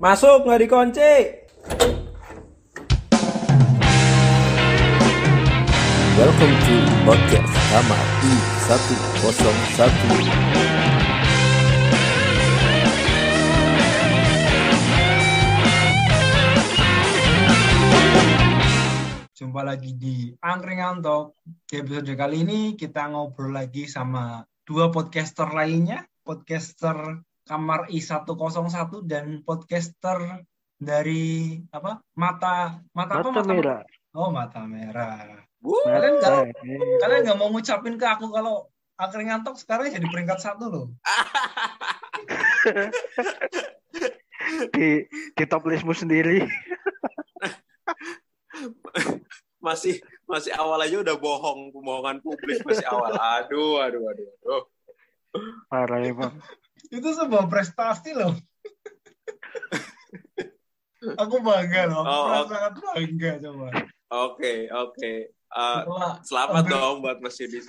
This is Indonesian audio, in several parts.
Masuk nggak dikunci. Welcome to podcast kamar I101. Jumpa lagi di Angkringan Talk. Di episode kali ini kita ngobrol lagi sama dua podcaster lainnya. Podcaster Kamar I101 dan podcaster dari apa? Mata Mata, apa? Mata merah. Oh, Mata Merah. Wuh. Kalian nggak kalian nggak mau ngucapin ke aku kalau Angkringan Talk sekarang jadi peringkat satu loh. di di top listmu sendiri. Masih masih awal aja udah bohong pembohongan publik masih awal. Aduh, aduh, aduh, aduh. Parah emang. Itu sebuah prestasi loh. aku bangga loh. Aku Oh, merasa oke. sangat bangga coba. Oke, oke. Uh, Setelah selamat hampir- dong buat Mas Yudi.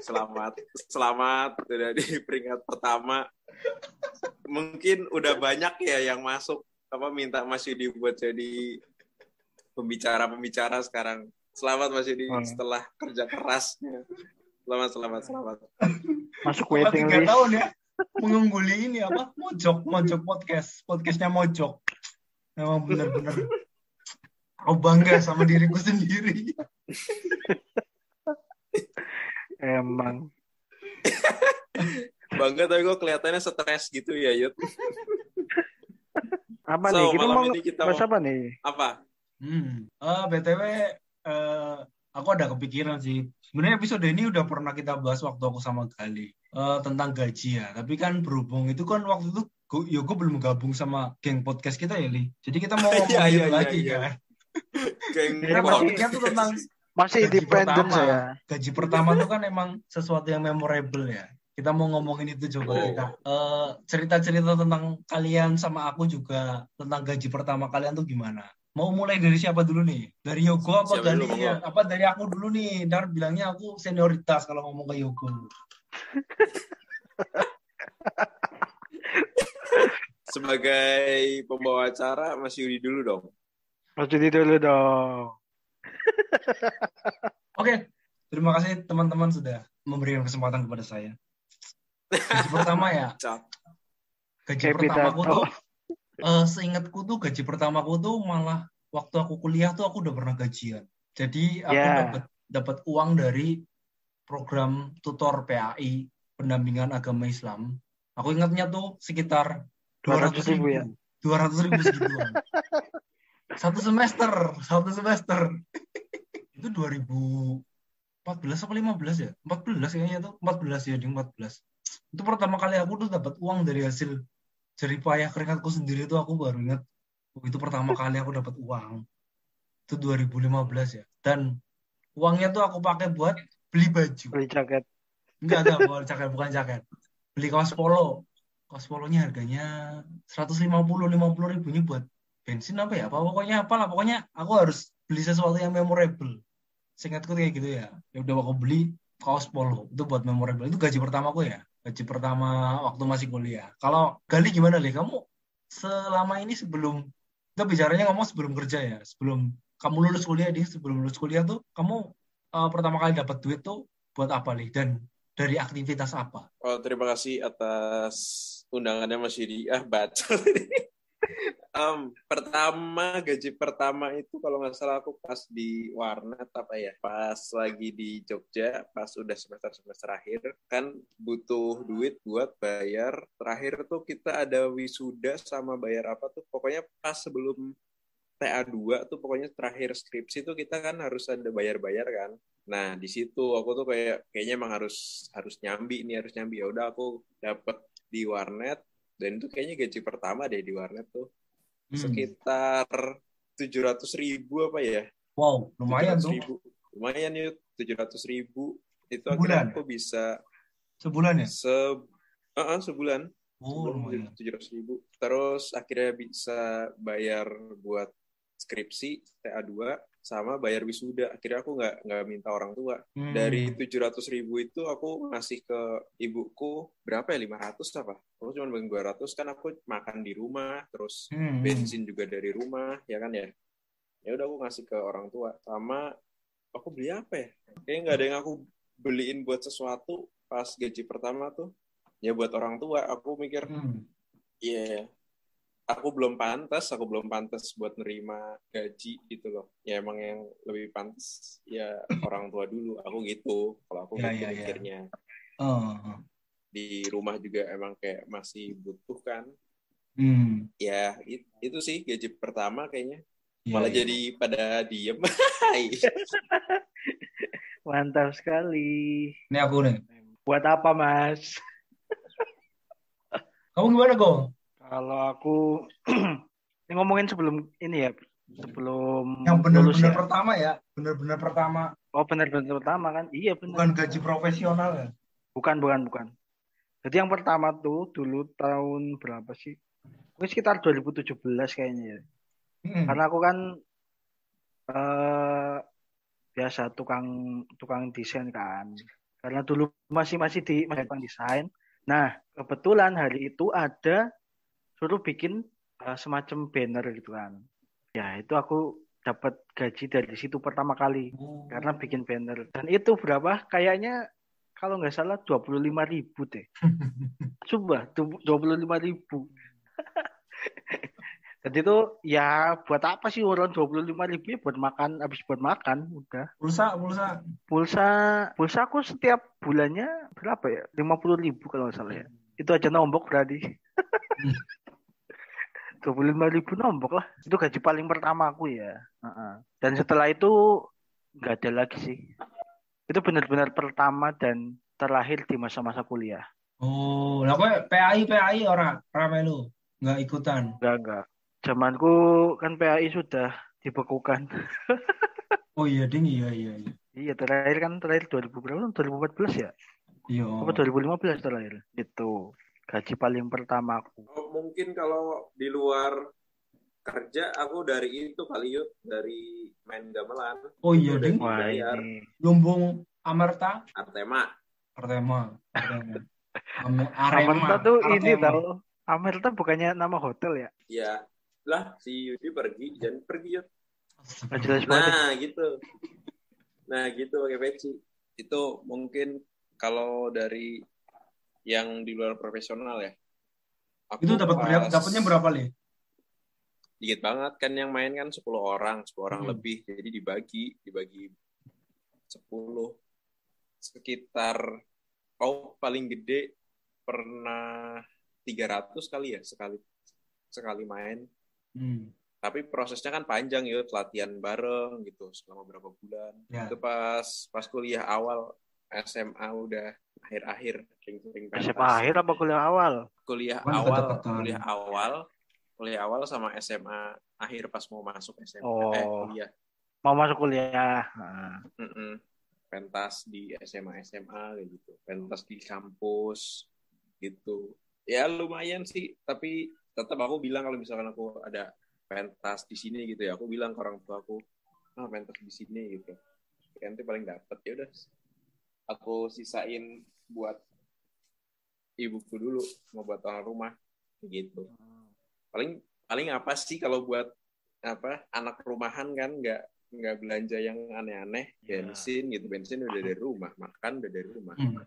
Selamat. Selamat udah di peringkat pertama. Mungkin udah banyak ya yang masuk apa minta Mas Yudi buat jadi pembicara-pembicara sekarang. Selamat Mas Yudi Hmm. setelah kerja kerasnya. Selamat, selamat, selamat. Masuk waiting list. tahun ya mengungguli ini apa mojok mojok podcast podcastnya mojok memang benar-benar aku bangga sama diriku sendiri Emang. Bangga tapi kok kelihatannya stres gitu ya, Yud. Apa So, nih? Kita malam mau ini kita bahas mau- apa nih? Apa? hmm. eh, btw eh, aku ada kepikiran sih sebenarnya episode ini udah pernah kita bahas waktu aku sama Gali eh, tentang gaji ya tapi kan berhubung itu kan waktu itu gue, ya gue belum gabung sama geng podcast kita ya Li jadi kita mau ngomongin Iya, iya, iya, lagi iya. kan Geng Iya, topiknya tuh tentang Masih independen pertama. saya. gaji pertama tuh kan emang sesuatu yang memorable ya. Kita mau ngomongin itu coba Oh. kita Eh, cerita-cerita tentang kalian sama aku juga tentang gaji pertama kalian tuh gimana? Mau mulai dari siapa dulu nih? Dari Yogo apa Siapa Gali? dulu, ya? Apa dari aku dulu nih? Ntar bilangnya aku senioritas kalau ngomong ke Yogo. sebagai pembawa acara Mas Yudi dulu dong. Mas Judi dulu dong. Oke, terima kasih teman-teman sudah memberikan kesempatan kepada saya. Gaji pertama ya. Gaji pertamaku tuh, eh, seingatku tuh gaji pertamaku tuh malah waktu aku kuliah tuh aku udah pernah gajian. Jadi aku Ya. dapat dapat uang dari program tutor PAI pendampingan agama Islam. Aku ingatnya tuh sekitar 200 200 ribu ribu, ya? 200 ribu segituan. satu semester, satu semester. Itu 2014 apa 15 ya? 14 kayaknya tuh, 14 ya, di 14. Itu pertama kali aku tuh dapat uang dari hasil jerih payah keringatku sendiri tuh aku baru ingat itu pertama kali aku dapat uang. Itu 2015 ya. Dan uangnya tuh aku pakai buat beli baju. Beli jaket. Enggak, enggak, bukan jaket, bukan jaket. Beli kaos polo. Kaos polonya harganya 150 50 ribunya buat bensin apa ya? Apa pokoknya apalah, pokoknya aku harus beli sesuatu yang memorable. Seingatku kayak gitu ya. Ya udah aku beli kaos polo. Itu buat memorable. Itu gaji pertamaku ya. Gaji pertama waktu masih kuliah. Kalau Gali gimana, Li? Kamu selama ini sebelum kita bicaranya ngomong sebelum kerja ya, sebelum kamu lulus kuliah di sebelum lulus kuliah tuh kamu eh, pertama kali dapat duit tuh buat apa nih dan dari aktivitas apa? Oh, terima kasih atas undangannya Mas Yudi. Ah, baca. Em, pertama gaji pertama itu kalau nggak salah aku pas di warnet apa ya? Pas lagi di Jogja pas udah semester semester akhir kan butuh duit buat bayar. Terakhir tuh kita ada wisuda sama bayar apa tuh? Pokoknya pas sebelum TA2 tuh pokoknya terakhir skripsi tuh kita kan harus ada bayar-bayar kan. Nah, di situ aku tuh kayak kayaknya emang harus harus nyambi nih, harus nyambi. Ya udah aku dapet di warnet dan itu kayaknya gaji pertama deh di warnet tuh Hmm. sekitar tujuh ratus ribu apa ya? Wow, lumayan 700 tuh. ribu. Lumayan yuk, tujuh ratus ribu. Itu Sebulan akhirnya ya? aku bisa Sebulan ya? se uh sebulan Oh, lumayan. tujuh ratus ribu. Terus akhirnya bisa bayar buat skripsi TA2 sama bayar wisuda. Akhirnya aku nggak nggak minta orang tua. Hmm. Dari 700 ribu itu aku ngasih ke ibuku berapa ya 500 apa? Aku cuma bagi 200 kan aku makan di rumah, terus Hmm. bensin juga dari rumah, ya kan ya. Ya udah aku ngasih ke orang tua. Sama aku beli apa ya? Kayaknya nggak ada yang aku beliin buat sesuatu pas gaji pertama tuh. Ya buat orang tua. Aku mikir Hmm. Iya, aku belum pantas, aku belum pantas buat nerima gaji gitu loh. Ya emang yang lebih pantas ya orang tua dulu. Aku gitu, kalau aku Ya, gitu ya, ya. mikirnya. Oh. Di rumah juga emang kayak masih butuh kan. Hmm. Ya it- itu sih gaji pertama kayaknya. Iya, Malah jadi pada diem. Mantap sekali. Ini aku nih. Buat apa, Mas? Kamu gimana, Go? Kalau aku ini ngomongin sebelum ini ya, sebelum Yang benar-benar ya. pertama ya, benar-benar pertama, Oh, benar-benar pertama kan? Iya, benar. bukan gaji profesional ya. Bukan, bukan, bukan. Jadi yang pertama tuh dulu tahun berapa sih? Mungkin sekitar 2017 kayaknya ya. Hmm. Karena aku kan eh biasa tukang tukang desain kan. Karena dulu masih masih di masih tukang desain. Nah, kebetulan hari itu ada suruh bikin eh, semacam banner gitu kan. Ya, itu aku dapat gaji dari situ pertama kali Oh. karena bikin banner. Dan itu berapa? Kayaknya kalau nggak salah 25.000 ribu deh. Coba, 25.000 ribu. Jadi itu ya buat apa sih orang 25.000 ribu ya buat makan, habis buat makan, udah. Pulsa, pulsa. Pulsa, pulsa aku setiap bulannya berapa ya? 50.000 ribu kalau nggak salah ya. Itu aja nombok berarti. 25.000 ribu nombok lah. Itu gaji paling pertama aku ya. Heeh. Dan setelah itu nggak ada lagi sih. Itu benar-benar pertama dan terakhir di masa-masa kuliah. Oh, lah kowe PAI PAI ora ora melu, nggak ikutan. Enggak, enggak. Zamanku kan PAI sudah dibekukan. Oh iya ding, iya iya iya. Iya, terakhir kan terakhir 2000 berapa? 2014 ya? Iya. Apa 2015 terakhir? Itu gaji paling pertama aku. Oh, mungkin kalau di luar kerja aku dari itu kali yuk dari main gamelan Oh iya ding, ini. lumbung Amerta, Artema Artema, Artema. Arema, Amerta tuh ini Artema. tahu. Amerta bukannya nama hotel ya? ya lah si Yudi pergi jangan pergi yuk. Nah, gitu. Nah, gitu pakai peci. Itu mungkin kalau dari yang di luar profesional ya. Aku Itu dapat pas- Dapatnya berapa li? Dikit banget kan yang main kan 10 orang, 10 orang Hmm. lebih. Jadi dibagi, dibagi 10 sekitar oh paling gede pernah 300 kali ya sekali sekali main. Hmm. tapi prosesnya kan panjang ya latihan bareng gitu selama berapa bulan Ya. itu pas pas kuliah awal SMA udah akhir-akhir ring-ring pentas. SMA akhir apa kuliah awal? kuliah awal kuliah awal kuliah awal sama SMA akhir pas mau masuk SMA Oh. eh kuliah Mau masuk kuliah. Nah, Mm-mm. pentas di SMA SMA kayak gitu pentas di kampus gitu ya lumayan sih tapi tetap aku bilang kalau misalkan aku ada pentas di sini gitu ya aku bilang ke orang tua aku ah pentas di sini gitu Ya, nanti paling dapet ya udah aku sisain buat ibuku dulu mau buat orang rumah gitu paling paling apa sih kalau buat apa anak rumahan kan nggak nggak belanja yang aneh-aneh Ya. bensin gitu bensin udah dari rumah makan udah dari rumah Hmm.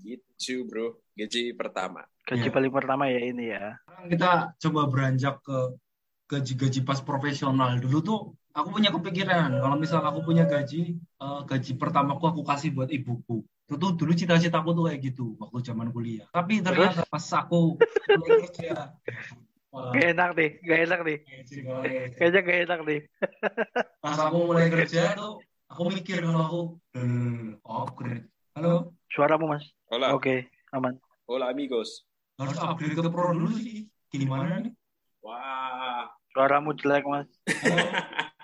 gitu bro gaji pertama gaji Iya. paling pertama ya ini ya. Sekarang kita coba beranjak ke gaji-gaji pas profesional. Dulu tuh aku punya kepikiran kalau misal aku punya gaji, eh, gaji pertamaku aku kasih buat ibuku. Itu tuh dulu cita-citaku tuh kayak gitu waktu zaman kuliah. Tapi ternyata pas aku mulai kerja, wah, Gak enak nih, gak enak nih. Kayaknya gak enak nih. pas aku mulai kerja tuh aku mikir kalau aku hmm, upgrade. Halo, Suaramu mas. hola Oke, aman. hola amigos harus upgrade ke pro dulu sih. Gimana nih? wah Suaramu jelek mas.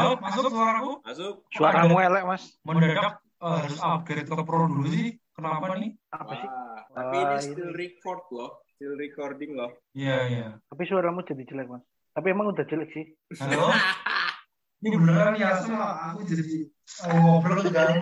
Halo, masuk suaraku? masuk Suaramu elek mas. mendadak eh, harus upgrade ke pro dulu sih. Kenapa nih? Apa sih? wah tapi ini ini- still record loh still recording loh Iya, iya. Tapi suaramu jadi jelek mas. Tapi emang udah jelek sih. Halo? ini beneran ya sama aku jadi oh, ngobrol sekarang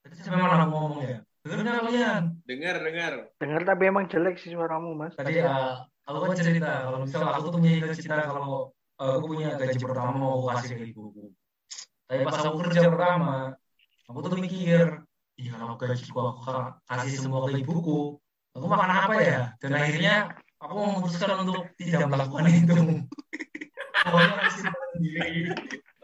Tadi sampai mana aku ngomong ya dengar nggak kalian Dengar, dengar. Dengar tapi emang jelek sih suaramu mas. tadi eh, aku kan cerita kalau misal aku tuh punya cita kalau eh, aku punya gaji pertama mau aku kasih ke ibuku. Tapi pas aku kerja pertama aku tuh mikir iya kalau gajiku aku ka- kasih semua ke ibuku aku makan apa ya? Dan akhirnya aku memutuskan untuk tidak melakukan itu. Pokoknya kasih sendiri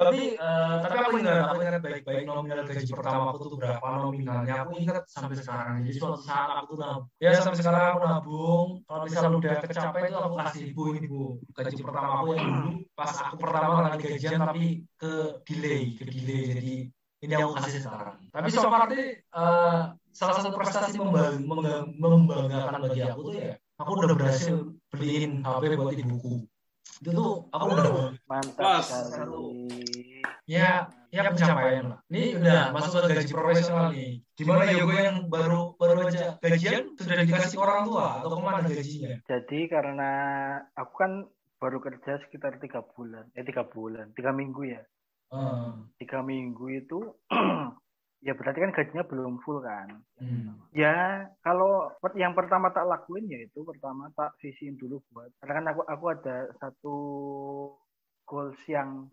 tapi eh, tapi aku ingat aku ingat baik-baik nominal gaji pertama aku tuh berapa nominalnya? aku ingat sampai sekarang. Jadi suatu saat aku tuh nabung. Ya sampai sekarang aku nabung. Kalau misal udah kecapai itu aku kasih ibu ini bu. Gaji pertama aku yang dulu pas aku pertama kali gajian tapi ke delay ke delay. Jadi ini aku kasih sekarang. Tapi so far eh, salah satu prestasi membang- membang- membanggakan bagi aku tuh ya aku udah berhasil beliin HP buat ibuku itu tuh aku udah Mantap Pas. sekali. ya ya pencapaian lah ini udah masuk ke gaji profesional nih gimana Yogo yang baru baru aja gajian sudah dikasih orang tua atau ke mana gajinya Jadi karena aku kan baru kerja sekitar tiga bulan, eh tiga bulan, tiga minggu ya. Ah, Tiga minggu itu ya berarti kan gajinya belum full kan. hmm. Ya kalau yang pertama tak lakuin ya itu pertama tak sisihin dulu buat karena kan aku aku ada satu goals yang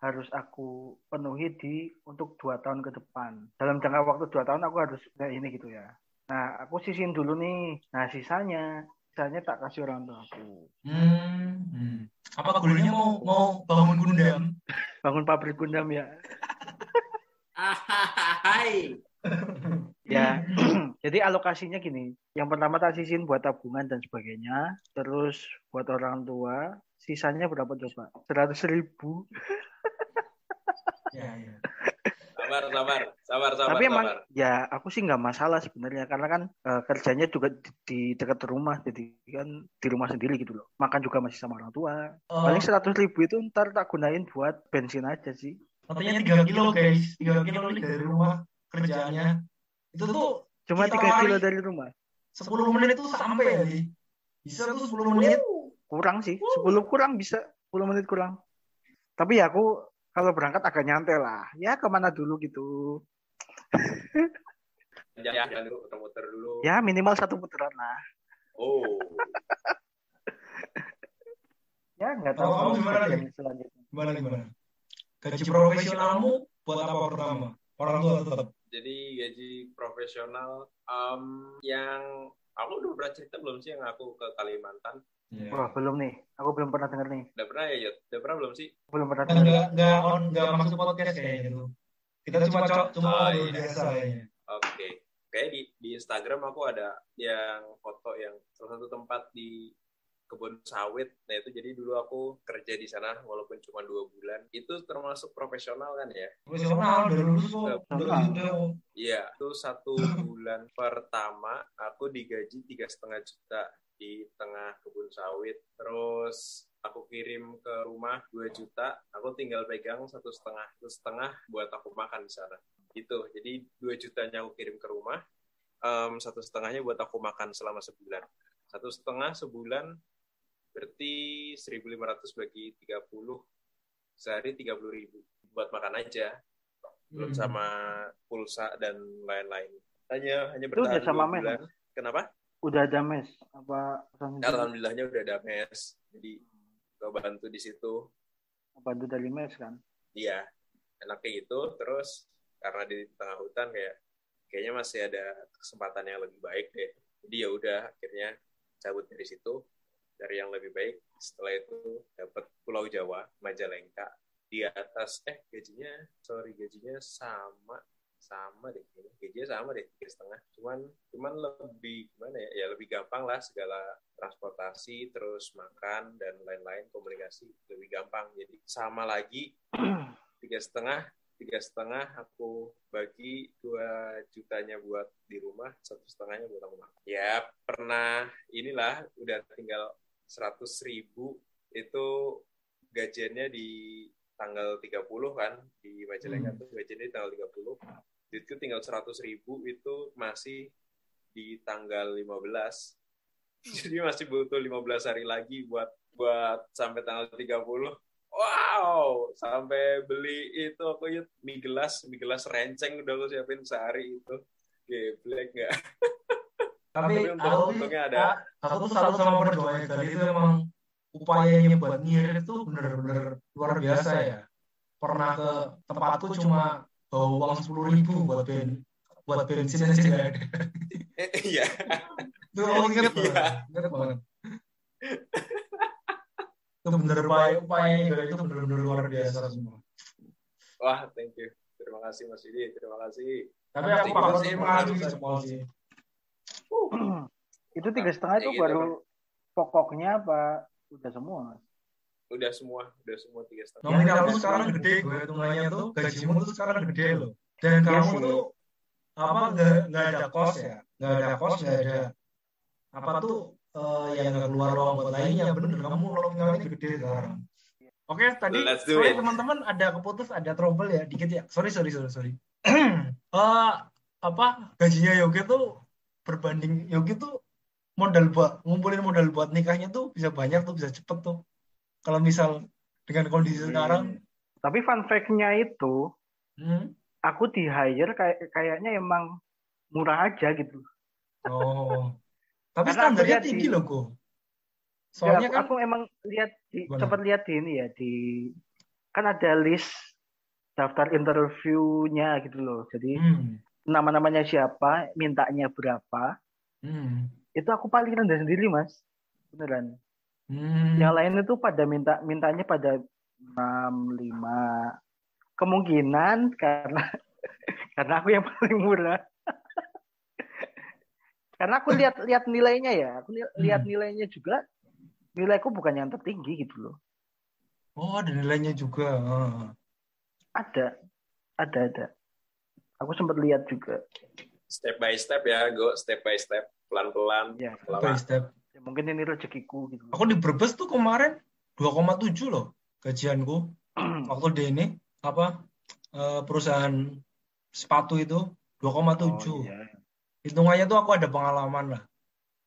harus aku penuhi di untuk dua tahun ke depan. Dalam jangka waktu dua tahun aku harus kayak ini gitu ya. Nah aku sisihin dulu nih. Nah sisanya sisanya tak kasih orang tua aku. Hmm, hmm. apa goalnya mau mau bangun gundam Bangun pabrik gundam ya. Hai. Ya, jadi alokasinya gini. Yang pertama tak sisihin buat tabungan dan sebagainya. Terus buat orang tua, sisanya berapa coba? Seratus ribu. ya ya Sabar, sabar, sabar, sabar, Tapi emang sabar. ya aku sih nggak masalah sebenarnya karena kan eh, kerjanya juga di, di dekat rumah, jadi kan di rumah sendiri gitu loh. Makan juga masih sama orang tua. Oh, Paling seratus ribu itu ntar tak gunain buat bensin aja sih. Katanya tiga kilo guys tiga kilo nih dari rumah kerjaannya itu tuh Cuma tiga kilo dari rumah. 10 menit itu sampai ya sih bisa tuh 10 menit Kurang sih, 10 kurang bisa, 10 menit kurang. Tapi ya aku kalau berangkat agak nyantai lah. Ya ke mana dulu gitu. Dulu, muter-muter dulu. Ya minimal satu putaran lah. Oh, Ya nggak tahu Kalau kamu gimana, Dik? selanjutnya. gimana gimana gaji profesionalmu buat apa pertama orang tua tetap jadi gaji profesional em, yang aku udah pernah cerita belum sih yang aku ke Kalimantan? Iya. Wah belum nih, aku belum pernah denger nih. Udah pernah ya, Yud? Udah pernah belum sih? Belum pernah denger. nggak nggak on nggak masuk podcast kayaknya tuh kita cuma cok cuma Oh, iya. biasa kayaknya Oke. Kayak di di Instagram aku ada yang foto yang salah satu tempat di kebun sawit. Nah itu jadi dulu aku kerja di sana walaupun cuma dua bulan. Itu termasuk profesional kan ya? profesional udah lulus kok udah Profesional. udah Iya. Itu satu bulan pertama aku digaji tiga setengah juta di tengah kebun sawit. Terus aku kirim ke rumah 2 juta. Aku tinggal pegang satu setengah satu setengah buat aku makan di sana. Gitu. Jadi 2 jutanya aku kirim ke rumah. Em, satu setengahnya buat aku makan selama sebulan. Satu setengah sebulan berarti 1.500 bagi 30 sehari 30.000 buat makan aja belum Hmm. sama pulsa dan lain-lain. Hanya hanya Itu udah bertahan sama mes, kenapa? Udah ada mes apa alhamdulillahnya udah ada mes. Jadi gue bantu di situ. Bantu dari mes kan? iya enaknya gitu. Terus karena di tengah hutan kayak kayaknya masih ada kesempatan yang lebih baik deh. Jadi ya udah akhirnya cabut dari situ dari yang lebih baik. Setelah itu dapat Pulau Jawa Majalengka di atas eh gajinya sorry gajinya sama sama deh gajinya sama deh tiga setengah. Cuman cuman lebih gimana ya? Ya lebih gampang lah segala transportasi terus makan dan lain-lain komunikasi lebih gampang. Jadi sama lagi tiga setengah tiga setengah aku bagi dua jutanya buat di rumah satu setengahnya buat aku makan. Ya pernah inilah udah tinggal seratus ribu itu gajiannya di tanggal 30 kan di Majalengka Hmm. tuh gajiannya di tanggal 30 duitku tinggal seratus ribu itu masih di tanggal 15 jadi masih butuh 15 hari lagi buat buat sampai tanggal 30 Wow, sampai beli itu aku yuk mie gelas, mie gelas renceng udah aku siapin sehari itu. Geblek nggak? Tapi aku, untungnya ada. aku tuh salut sama perjuangan kali itu emang upayanya buat ngirit itu bener-bener luar biasa ya. Pernah ke tempatku cuma bawa uang sepuluh ribu buat ben buat bensin aja nggak ada. Eh, Iya. Itu aku inget Iya. banget, inget banget. Itu bener upaya upayanya itu bener-bener luar biasa semua. Wah, thank you. Terima kasih Mas Yudi, terima kasih. Tapi aku Terima patut kasih, mengakui Mas. semua sih. itu tiga setengah itu Ya gitu, baru pokoknya apa udah semua Udah semua, udah semua tiga setengah. Nominal lu sekarang gede, gue hitungannya tuh gajimu tuh sekarang gede loh. Dan Iya kamu sih. tuh apa nggak nggak ada kos ya, nggak ada kos nggak ada apa tuh eh, yang nggak keluar uang buat lainnya bener kamu nominalnya gede sekarang. Oke tadi Let's do sorry teman-teman ada keputus ada trouble ya dikit ya sorry sorry sorry sorry. Eh apa gajinya Yogi tuh berbanding Yogi tuh modal buat ngumpulin modal buat nikahnya tuh bisa banyak tuh bisa cepet tuh. Kalau misal dengan kondisi sekarang tapi fun fact-nya itu Hmm. aku di hire kayak kayaknya emang murah aja gitu Oh. Tapi Karena standarnya tinggi di- loh. Ya, Soalnya aku, kan aku emang lihat di sempat lihat di ini ya di kan ada list daftar interviewnya gitu loh jadi hmm, nama-namanya siapa mintanya berapa hmm, itu aku paling rendah sendiri mas. Beneran. Hmm. yang lain itu pada minta mintanya pada 65 kemungkinan karena karena aku yang paling murah. Karena aku lihat lihat nilainya ya. Aku Hmm. lihat nilainya juga nilaiku bukan yang tertinggi gitu loh. Oh, ada nilainya juga. Ah. ada. Ada ada aku sempat lihat juga Step by step ya, go step by step, pelan-pelan. ya, Step by step. ya mungkin ini rezekiku gitu Aku di Brebes tuh kemarin 2,7 loh gajianku. Waktu di ini apa eh, perusahaan sepatu itu 2,7. Oh, iya. Hitungannya tuh aku ada pengalaman lah.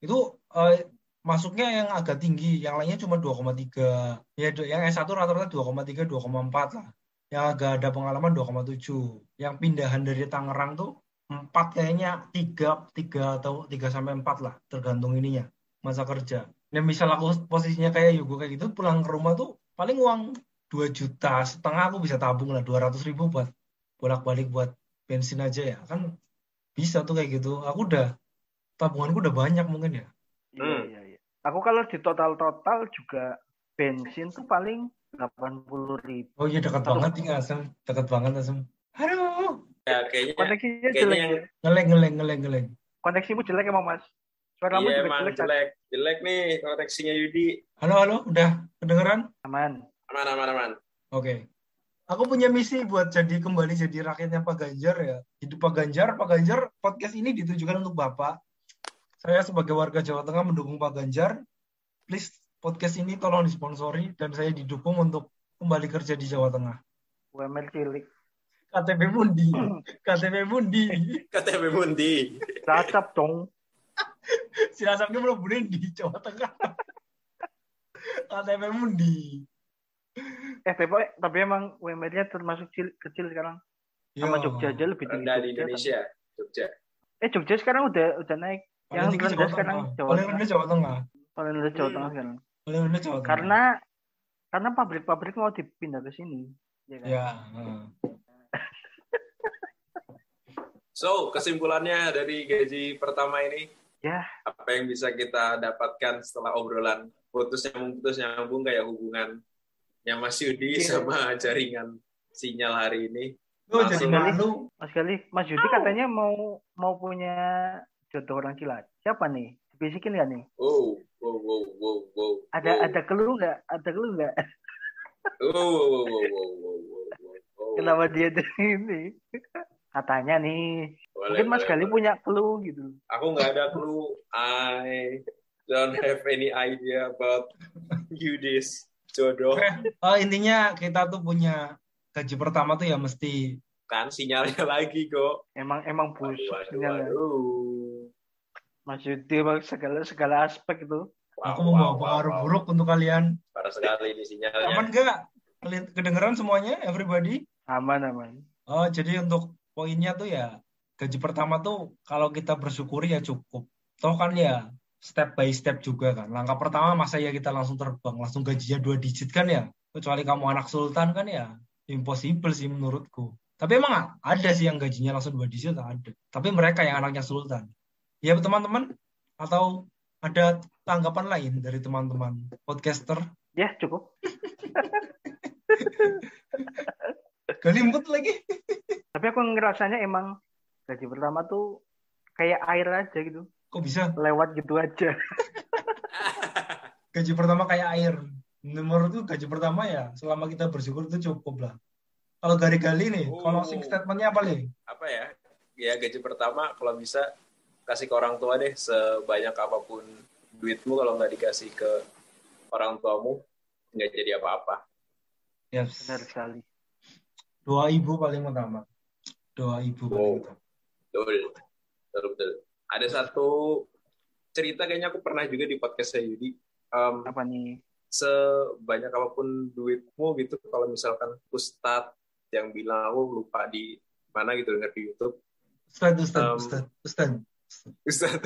Itu eh, masuknya yang agak tinggi, yang lainnya cuma 2,3. Ya, yang S1 rata-rata 2,3, 2,4 lah. Yang agak ada pengalaman 2,7. Yang pindahan dari Tangerang tuh 4 kayaknya 3, 3 atau 3 sampai 4 lah, tergantung ininya, masa kerja. Nah, misal aku posisinya kayak Yugo kayak gitu, pulang ke rumah tuh paling uang 2 juta setengah aku bisa tabung lah 200 ribu buat bolak-balik buat bensin aja ya. Kan bisa tuh kayak gitu. Aku udah tabunganku udah banyak mungkin ya. Iya, Hmm. iya, iya. Aku kalau di total-total juga bensin tuh paling 80 ribu. Oh iya dekat Satu- banget nih Asem, dekat banget Asem. Aduh, Ya, kayaknya Koneksinya kayaknya jelek. yang ya. ngeleng ngeleng ngeleng ngeleng. Koneksimu jelek emang mas. Suaramu iya juga emang jelek. kan? jelek. Jelek nih koneksinya Yudi. Halo halo, udah kedengeran? Aman. Aman, aman, aman. Oke. Aku punya misi buat jadi kembali jadi rakyatnya Pak Ganjar ya. Hidup Pak Ganjar, Pak Ganjar podcast ini ditujukan untuk Bapak. Saya sebagai warga Jawa Tengah mendukung Pak Ganjar. Please podcast ini tolong disponsori dan saya didukung untuk kembali kerja di Jawa Tengah. UMR cilik. KTP Mundi, KTP Mundi. KTP Mundi. Racap dong. Silasapnya belum boleh di Jawa Tengah. KTP Mundi. Eh tapi, tapi emang UMR-nya termasuk cil- kecil sekarang. Sama Yo. Jogja aja lebih tinggi Rendah di. Indonesia. Jogja. Eh Jogja sekarang udah udah naik. Paling Yang rendah Jawa sekarang Tengah. Jawa Paling Tengah. rendah Jawa Tengah. Paling rendah Jawa. Tengah sekarang. Paling rendah Jawa Tengah. Karena karena pabrik-pabrik mau dipindah ke sini. Ya kan? ya. heeh. So, kesimpulannya dari gaji pertama ini, Ya. apa yang bisa kita dapatkan setelah obrolan putus nyambung putus nyambung kayak hubungannya Mas Yudi Iya. sama jaringan sinyal hari ini. Lu jadi malu. Mas Gali, Mas Yudi katanya mau mau punya jodoh orang Cilacap. Siapa nih? Dibisikin nggak nih? Oh, Wow, wow, wow, wow. Ada wow. ada keluh nggak? Ada keluh nggak? Oh, wow, wow, wow, wow, wow, wow, wow. Kenapa dia dari ini? Katanya nih. Boleh, Mungkin Mas punya clue gitu. Aku nggak ada clue. I don't have any idea about you this jodoh. Oh intinya kita tuh punya gaji pertama tuh ya mesti kan sinyalnya lagi kok. Emang emang push. sinyalnya. Mas Yudi segala segala aspek itu. Wow, aku membawa wow, pengaruh wow, wow. buruk untuk kalian. Parah sekali ini sinyalnya. Aman enggak? Keli- Kedengeran semuanya, everybody? Aman aman. Oh, jadi untuk poinnya tuh ya gaji pertama tuh kalau kita bersyukuri ya cukup. Toh kan ya step by step juga kan. Langkah pertama masa ya kita langsung terbang, langsung gajinya dua digit kan ya. Kecuali kamu anak sultan kan ya impossible sih menurutku. Tapi emang ada sih yang gajinya langsung dua digit ada. Tapi mereka yang anaknya sultan. Ya teman-teman atau ada tanggapan lain dari teman-teman podcaster? Ya cukup. Galimput lagi. Tapi aku ngerasanya emang gaji pertama tuh kayak air aja gitu. Kok bisa? Lewat gitu aja. gaji pertama kayak air. Menurutku gaji pertama ya selama kita bersyukur itu cukup lah. Kalau gali-gali nih, Oh. closing statementnya apa nih? apa ya ya gaji pertama kalau bisa kasih ke orang tua deh sebanyak apa pun duitmu kalau nggak dikasih ke orang tuamu nggak jadi apa-apa Yes. Benar sekali. Doa ibu paling utama. Doa ibu paling Wow. utama. betul betul betul ada satu cerita kayaknya aku pernah juga di podcast saya Yudi Em, Apa nih? sebanyak apa pun duitmu gitu kalau misalkan ustadz yang bilang aku lupa di mana gitu denger di YouTube Ustad, Ustad, Um, Ustad, Ustad. Ustaz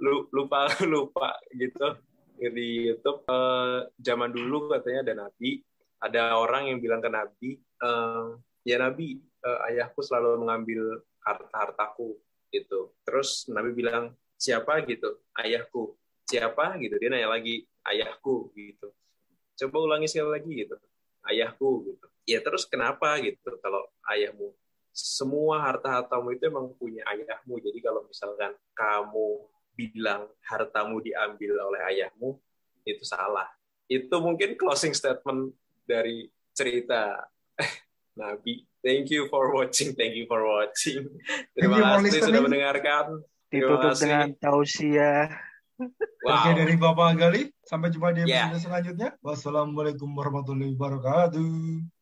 Lu- lupa lupa gitu. Di YouTube eh, zaman dulu katanya ada nabi. Ada orang yang bilang ke nabi eh, ya nabi eh, ayahku selalu mengambil harta hartaku gitu. Terus nabi bilang siapa? gitu. Ayahku. Siapa? gitu. Dia nanya lagi ayahku gitu. Coba ulangi sekali lagi gitu. Ayahku gitu. Ya terus kenapa gitu kalau ayahmu semua harta-hartamu itu emang punya ayahmu. Jadi kalau misalkan kamu bilang hartamu diambil oleh ayahmu, itu salah. Itu mungkin closing statement dari cerita Nabi. Thank you for watching. Thank you for watching. Terima kasih sudah mendengarkan. Terima Ditutup kasih. dengan tausiah. Oke, Wow. dari Bapak Gali. Sampai jumpa di Yeah. episode selanjutnya. Wassalamualaikum warahmatullahi wabarakatuh.